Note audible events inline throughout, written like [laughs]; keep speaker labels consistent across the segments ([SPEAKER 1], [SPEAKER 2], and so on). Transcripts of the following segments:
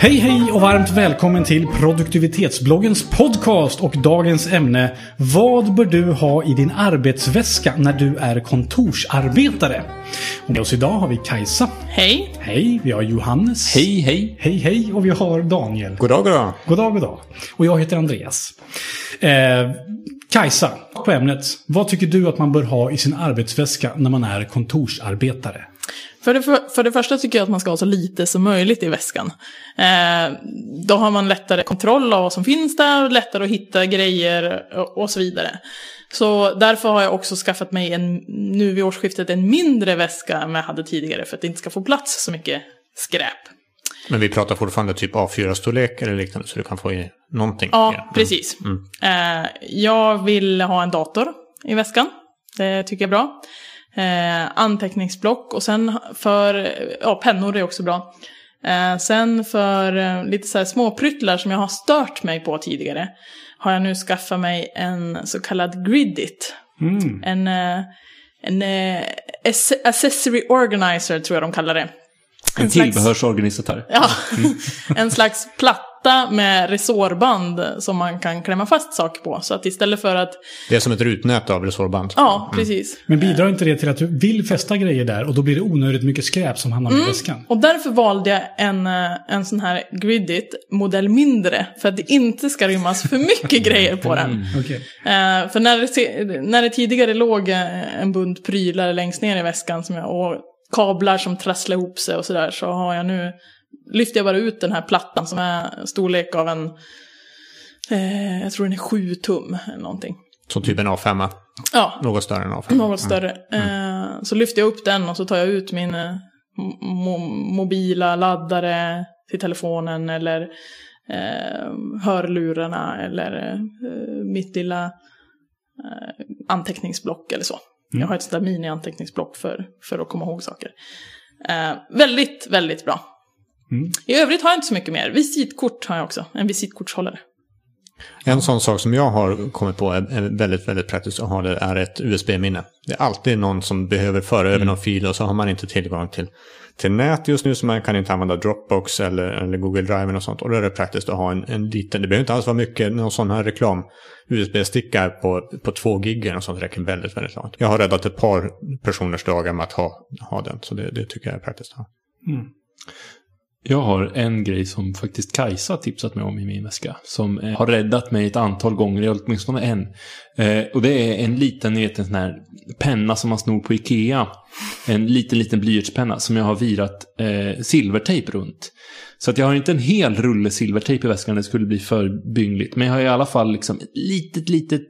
[SPEAKER 1] Hej hej och varmt välkommen till produktivitetsbloggens podcast och dagens ämne Vad bör du ha i din arbetsväska när du är kontorsarbetare? Och med oss idag har vi Kajsa.
[SPEAKER 2] Hej.
[SPEAKER 1] Hej, vi har Johannes.
[SPEAKER 3] Hej, hej.
[SPEAKER 1] Hej hej och vi har Daniel.
[SPEAKER 3] God dag, god dag.
[SPEAKER 1] God dag, god dag. Och jag heter Andreas. Eh, Kajsa, på ämnet. Vad tycker du att man bör ha i sin arbetsväska när man är kontorsarbetare?
[SPEAKER 2] För det, för, för det första tycker jag att man ska ha så lite som möjligt i väskan. Eh, då har man lättare kontroll av vad som finns där, lättare att hitta grejer och, och så vidare. Så därför har jag också skaffat mig en, nu vid årsskiftet en mindre väska än vad jag hade tidigare för att det inte ska få plats så mycket skräp.
[SPEAKER 3] Men vi pratar fortfarande typ A4-storlek eller liknande så du kan få i någonting.
[SPEAKER 2] Ja,
[SPEAKER 3] Mm.
[SPEAKER 2] precis.
[SPEAKER 3] Mm.
[SPEAKER 2] Eh, jag vill ha en dator i väskan. Det tycker jag är bra. Eh, anteckningsblock och sen för, ja pennor är också bra. Eh, sen för eh, lite så här småpryttlar som jag har stört mig på tidigare. Har jag nu skaffat mig en så kallad gridit.
[SPEAKER 1] Mm.
[SPEAKER 2] En, eh, en eh, accessory organizer tror jag de kallar det.
[SPEAKER 4] En
[SPEAKER 2] slags-
[SPEAKER 4] tillbehörsorganisatör.
[SPEAKER 2] Ja, [laughs] en slags platta med resårband som man kan klämma fast saker på. Så att istället för att,
[SPEAKER 3] Det är som ett rutnät av resårband.
[SPEAKER 2] ja precis.
[SPEAKER 1] Men bidrar inte det till att du vill fästa grejer där och då blir det onödigt mycket skräp som hamnar i väskan?
[SPEAKER 2] Och därför valde jag en, eh, en sån här Gridit, modell mindre, för att det inte ska rymmas för mycket grejer på den.
[SPEAKER 1] Okej.
[SPEAKER 2] Eh, för när det, när det tidigare låg eh, en bunt prylar längst ner i väskan som jag, och kablar som trasslar ihop sig och sådär, så har jag nu, lyfter jag bara ut den här plattan som är storlek av en, eh, jag tror den är 7 tum eller någonting.
[SPEAKER 3] Som typ en A5.
[SPEAKER 2] Ja,
[SPEAKER 3] Något större än A5.
[SPEAKER 2] något större. Eh, så lyfter jag upp den och så tar jag ut min eh, mo- mobila laddare till telefonen eller eh, hörlurarna eller eh, mitt lilla eh, anteckningsblock eller så. Jag har ett sånt där mini-anteckningsblock för, för att komma ihåg saker. Eh, väldigt, väldigt bra.
[SPEAKER 1] Mm.
[SPEAKER 2] I övrigt har jag inte så mycket mer. Visitkort har jag också. En visitkortshållare.
[SPEAKER 3] En sån sak som jag har kommit på är väldigt, väldigt praktiskt att ha det är ett USB-minne. Det är alltid någon som behöver föra över någon fil och så har man inte tillgång till, till nät just nu så man kan inte använda Dropbox eller, eller Google Drive och sånt. Och då är det praktiskt att ha en, en liten, det behöver inte alls vara mycket, någon sån här reklam. USB-sticka på, på två gig och sånt räcker väldigt, väldigt långt. Jag har räddat ett par personers dagar med att ha, ha den, så det, det tycker jag är praktiskt att ha.
[SPEAKER 4] Jag har en grej som faktiskt Kajsa har tipsat mig om i min väska. Som eh, har räddat mig ett antal gånger, eller åtminstone en. Eh, och det är en liten, ni vet en sån här penna som man snor på Ikea. En liten, liten blyertspenna som jag har virat eh, silvertejp runt. Så att jag har inte en hel rulle silvertejp i väskan, det skulle bli för byngligt. Men jag har i alla fall liksom ett litet, litet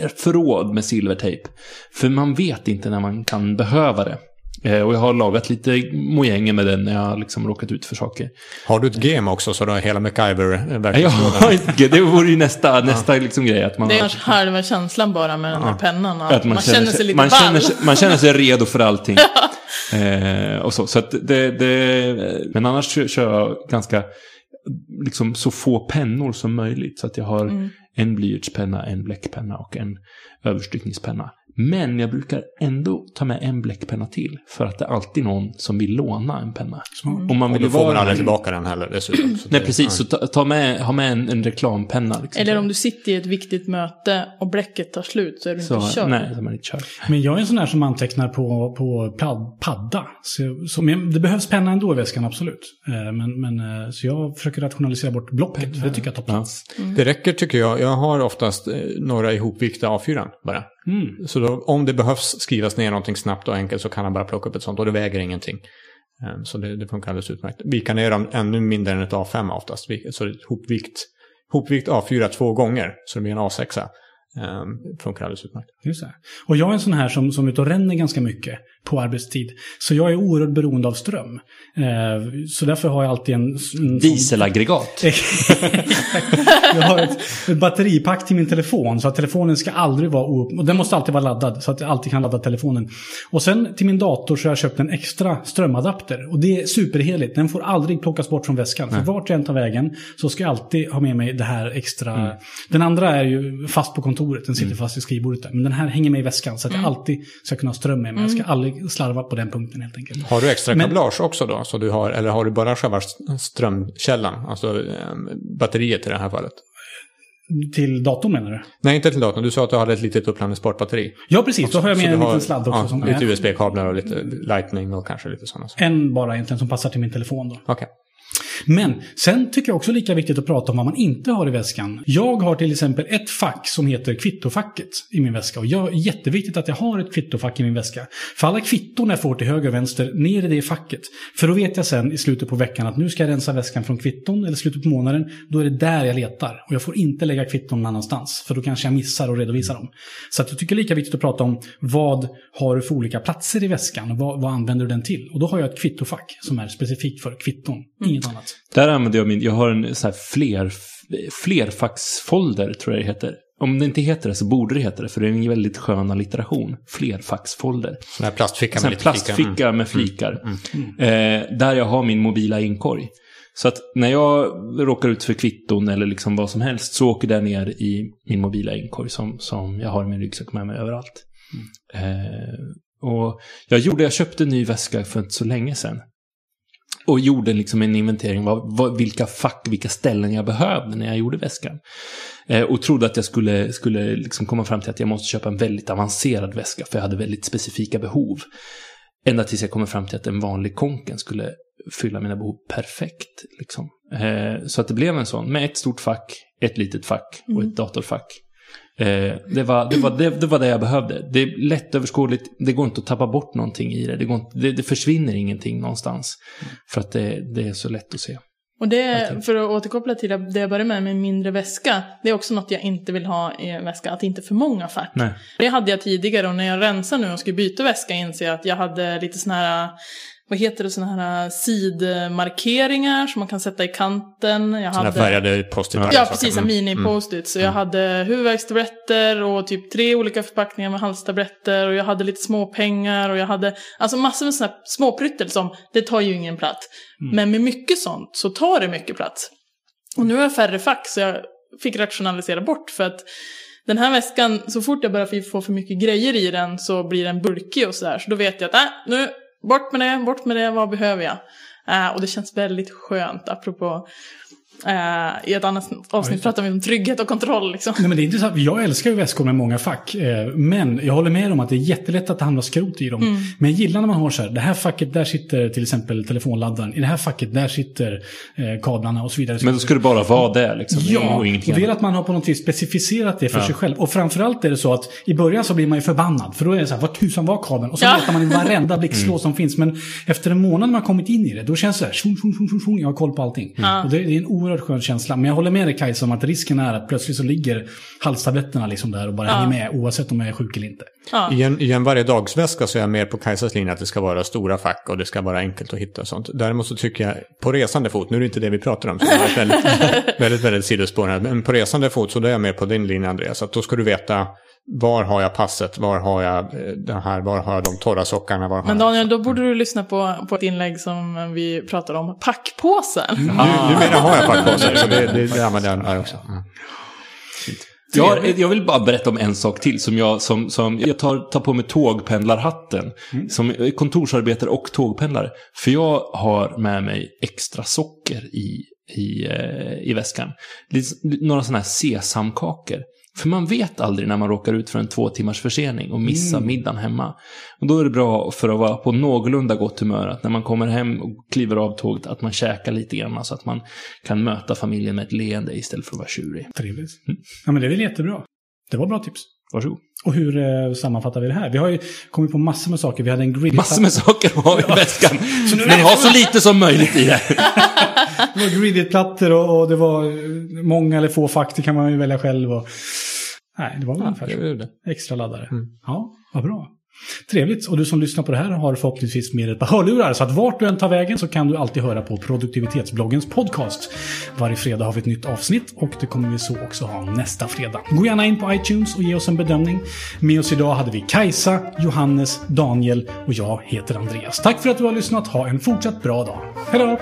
[SPEAKER 4] eh, förråd med silvertejp. För man vet inte när man kan behöva det. Eh, och jag har lagat lite mojänger med den när jag har liksom råkat ut för saker.
[SPEAKER 3] Har du ett game också så du har hela MacGyver-verktygslådan?
[SPEAKER 4] har [laughs] inte, det vore ju nästa, nästa liksom grej. Att man,
[SPEAKER 2] Det är
[SPEAKER 4] har-
[SPEAKER 2] kanske halva känslan bara med den här pennan. Att
[SPEAKER 4] att
[SPEAKER 2] man, känner sig lite
[SPEAKER 4] man
[SPEAKER 2] ball.
[SPEAKER 4] känner, sig- man känner sig redo för allting. [laughs] eh, och så. så att det, det, men annars kör kör jag ganska liksom, så få pennor som möjligt. Så att jag har
[SPEAKER 2] Mm.
[SPEAKER 4] en blyertspenna, en bläckpenna och en överstrykningspenna. Men jag brukar ändå ta med en bläckpenna till. För att det är alltid någon som vill låna en penna. Om man
[SPEAKER 3] Och
[SPEAKER 4] vill
[SPEAKER 3] då får man aldrig tillbaka den heller dessutom. Så
[SPEAKER 4] Nej,
[SPEAKER 3] det-
[SPEAKER 4] precis. Så ta, ta med, ha med en, en reklampenna. Liksom,
[SPEAKER 2] Eller om du sitter i ett viktigt möte och bläcket tar slut så är du
[SPEAKER 4] så,
[SPEAKER 2] inte körd.
[SPEAKER 4] Nej, så man inte kör.
[SPEAKER 1] Men jag är en sån här som antecknar på, på padda. Så, så, men det behövs penna ändå i väskan, absolut. Eh, Men, men, eh, så jag försöker rationalisera bort blocket, för det tycker jag tar plats.
[SPEAKER 3] Det räcker tycker jag. Jag har oftast eh, några ihopvikta A4 bara.
[SPEAKER 1] Mm.
[SPEAKER 3] Så då, om det behövs skrivas ner någonting snabbt och enkelt så kan han bara plocka upp ett sånt och det väger ingenting. Eh, Så det, det funkar alldeles utmärkt. Vika ner dem ännu mindre än ett A5 oftast. Vi- Så hopvikt, hopvikt A4 två gånger så det blir en A6. Eh, funkar alldeles utmärkt.
[SPEAKER 1] Just det. Och jag är en sån här som, som är ute och ränner ganska mycket på arbetstid. Så jag är oerhört beroende av ström. Eh, så därför har jag alltid en... en
[SPEAKER 4] Dieselaggregat. [laughs]
[SPEAKER 1] jag har ett, ett batteripack till min telefon så att telefonen ska aldrig vara oupp... Och den måste alltid vara laddad så att jag alltid kan ladda telefonen. Och sen till min dator så har jag köpt en extra strömadapter. Och det är superheligt. Den får aldrig plockas bort från väskan. För vart jag än tar vägen så ska jag alltid ha med mig det här extra... Den andra är ju fast på kontoret. Den sitter fast i skrivbordet där. Men den här hänger med i väskan så att jag alltid ska kunna ha ström med mig. Jag ska aldrig slarvat på den punkten helt enkelt.
[SPEAKER 3] Har du extra
[SPEAKER 1] Men-
[SPEAKER 3] kablage också då? Så du har, eller har du bara själva strömkällan? Alltså eh, batteriet i det här fallet?
[SPEAKER 1] Till datorn menar du?
[SPEAKER 3] Nej, inte till datorn. Du sa att du hade ett litet uppladningsbart batteri.
[SPEAKER 1] Ja, precis. Då har jag med en liten sladd också.
[SPEAKER 3] Ja,
[SPEAKER 1] som
[SPEAKER 3] lite USB-kablar och lite lightning och kanske lite sådana saker.
[SPEAKER 1] en bara egentligen som passar till min telefon då.
[SPEAKER 3] Okej.
[SPEAKER 1] Men sen tycker jag också lika viktigt att prata om vad man inte har i väskan. Jag har till exempel ett fack som heter kvittofacket i min väska. Och jag, jätteviktigt att jag har ett kvittofack i min väska. För alla kvitton jag får till höger och vänster, ner i det facket. För då vet jag sen i slutet på veckan att nu ska jag rensa väskan från kvitton, eller slutet på månaden. Då är det där jag letar. Och jag får inte lägga kvitton någon annanstans. För då kanske jag missar att redovisa dem. Så att jag tycker lika viktigt att prata om vad har du för olika platser i väskan? Och vad, vad använder du den till? Och då har jag ett kvittofack som är specifikt för kvitton. Inget annat.
[SPEAKER 4] Där använder jag min, jag har en så här fler, flerfacksfolder tror jag det heter. Om det inte heter det så borde det heta det, för det är en väldigt skön allitteration. Flerfacksfolder.
[SPEAKER 3] Sån här plastficka
[SPEAKER 4] Sån
[SPEAKER 3] med
[SPEAKER 4] här
[SPEAKER 3] lite
[SPEAKER 4] plastficka.
[SPEAKER 3] Mm.
[SPEAKER 4] med flikar. Eh, där jag har min mobila inkorg. Så att när jag råkar ut för kvitton eller liksom vad som helst så åker det ner i min mobila inkorg som, som jag har i min ryggsäck med mig överallt. Eh, och jag gjorde, jag köpte en ny väska för inte så länge sedan. Och gjorde liksom en inventering av vad, vilka fack, vilka ställen jag behövde när jag gjorde väskan. Eh, och trodde att jag skulle, skulle liksom komma fram till att jag måste köpa en väldigt avancerad väska, för jag hade väldigt specifika behov. Ända tills jag kommer fram till att en vanlig konken skulle fylla mina behov perfekt. Liksom. Eh, så att det blev en sån, med ett stort fack, ett litet fack och ett datorfack. Eh, det, var, det, var, det, det var det jag behövde. Det är lättöverskådligt, det går inte att tappa bort någonting i det. Det, inte, det, det försvinner ingenting någonstans. För att det, det är så lätt att se.
[SPEAKER 2] Och det, för att återkoppla till det jag började med, med mindre väska, det är också något jag inte vill ha i en väska, att inte för många fack.
[SPEAKER 4] Nej.
[SPEAKER 2] Det hade jag tidigare och när jag rensar nu och ska byta väska inser jag att jag hade lite såna här, vad heter det, såna här sidmarkeringar som man kan sätta i kanten. Jag
[SPEAKER 3] här
[SPEAKER 2] hade...
[SPEAKER 3] färgade post-it.
[SPEAKER 2] Ja,
[SPEAKER 3] saker.
[SPEAKER 2] precis. En
[SPEAKER 3] Mm.
[SPEAKER 2] mini-post-it. Så jag hade huvudvärkstabletter och typ tre olika förpackningar med halstabletter. Och jag hade lite småpengar och jag hade alltså massor med sådana här småpryttel som, det tar ju ingen plats. Men med mycket sånt så tar det mycket plats. Och nu har jag färre fack så jag fick rationalisera bort för att den här väskan, så fort jag börjar få för mycket grejer i den så blir den bulkig och sådär. Så då vet jag att, äh, nu, bort med det, bort med det, vad behöver jag? Eh, och det känns väldigt skönt, apropå Eh, I ett annat avsnitt pratar vi om trygghet och kontroll. Liksom.
[SPEAKER 1] Nej, men det är intressant. Jag älskar ju väskor med många fack. Eh, Men jag håller med om att det är jättelätt att det hamnar skrot i dem. Men jag gillar när man har så här, det här facket där sitter till exempel telefonladdaren. I det här facket där sitter eh, kablarna och så vidare.
[SPEAKER 4] Men då ska det bara vara det liksom.
[SPEAKER 1] Ja,
[SPEAKER 4] och
[SPEAKER 1] det är att man har på något vis specificerat det för
[SPEAKER 4] Ja.
[SPEAKER 1] sig själv. Och framförallt är det så att i början så blir man ju förbannad. För då är det så här, vad tusan var kabeln? Och så
[SPEAKER 2] Ja.
[SPEAKER 1] letar man i varenda [laughs] blixtlås som finns. Men efter en månad när man har kommit in i det, då känns det så här, shung, shung, shung, shung, jag har koll på allting.
[SPEAKER 2] Ja.
[SPEAKER 1] Och det, det är en oerhört skön känsla. Men jag håller med dig Kajsa om att risken är att plötsligt så ligger halstabletterna liksom där och bara
[SPEAKER 2] Ja.
[SPEAKER 1] hänger med oavsett om jag är sjuk eller inte.
[SPEAKER 2] Ja.
[SPEAKER 3] I en, I en varje dagsväska så är jag mer på Kajsas linje att det ska vara stora fack och det ska vara enkelt att hitta och sånt. Däremot så tycker jag på resande fot, nu är det inte det vi pratar om, så det är väldigt, [laughs] väldigt, väldigt sidospårande, men på resande fot så är jag mer på din linje Andreas, att då ska du veta var har jag passet, var har jag eh, det här, var har jag de torra sockarna, var har
[SPEAKER 2] Men
[SPEAKER 3] jag...
[SPEAKER 2] Daniel, då borde du lyssna på, på ett inlägg som vi pratade om, packpåsen.
[SPEAKER 3] Nu, numera har jag packpåsar, så det, det, det använder jag här också. Mm.
[SPEAKER 4] Jag, jag vill bara berätta om en sak till som jag, som, som, jag tar, tar på mig tågpendlarhatten. Som kontorsarbetare och tågpendlare. För jag har med mig extra socker i, i, eh, i väskan. Några sådana här sesamkakor. För man vet aldrig när man råkar ut för en två timmars försening och missar middagen hemma. Och då är det bra för att vara på någorlunda gott humör att när man kommer hem och kliver av tåget att man käkar lite grann så att man kan möta familjen med ett leende istället för att vara tjurig.
[SPEAKER 1] Trevligt. Ja, men det är väl jättebra. Det var bra tips.
[SPEAKER 4] Varsågod.
[SPEAKER 1] Och hur eh, sammanfattar vi det här? Vi har ju kommit på massor med saker. Vi hade en grid
[SPEAKER 4] Massor med saker har vi i väskan. [laughs] Men ha så lite som möjligt i det. [laughs]
[SPEAKER 1] Det var Gridit-plattor och, och det var eh, många eller få fack, det kan man ju välja själv. Och... Nej, det var väl ungefär
[SPEAKER 3] Det
[SPEAKER 1] så.
[SPEAKER 3] det.
[SPEAKER 1] Extra laddare. Ja, vad bra. Trevligt. Och du som lyssnar på det här har förhoppningsvis med ett par hörlurar. Så att vart du än tar vägen så kan du alltid höra på produktivitetsbloggens podcast. Varje fredag har vi ett nytt avsnitt och det kommer vi så också ha nästa fredag. Gå gärna in på iTunes och ge oss en bedömning. Med oss idag hade vi Kajsa, Johannes, Daniel och jag heter Andreas. Tack för att du har lyssnat. Ha en fortsatt bra dag. Hej då!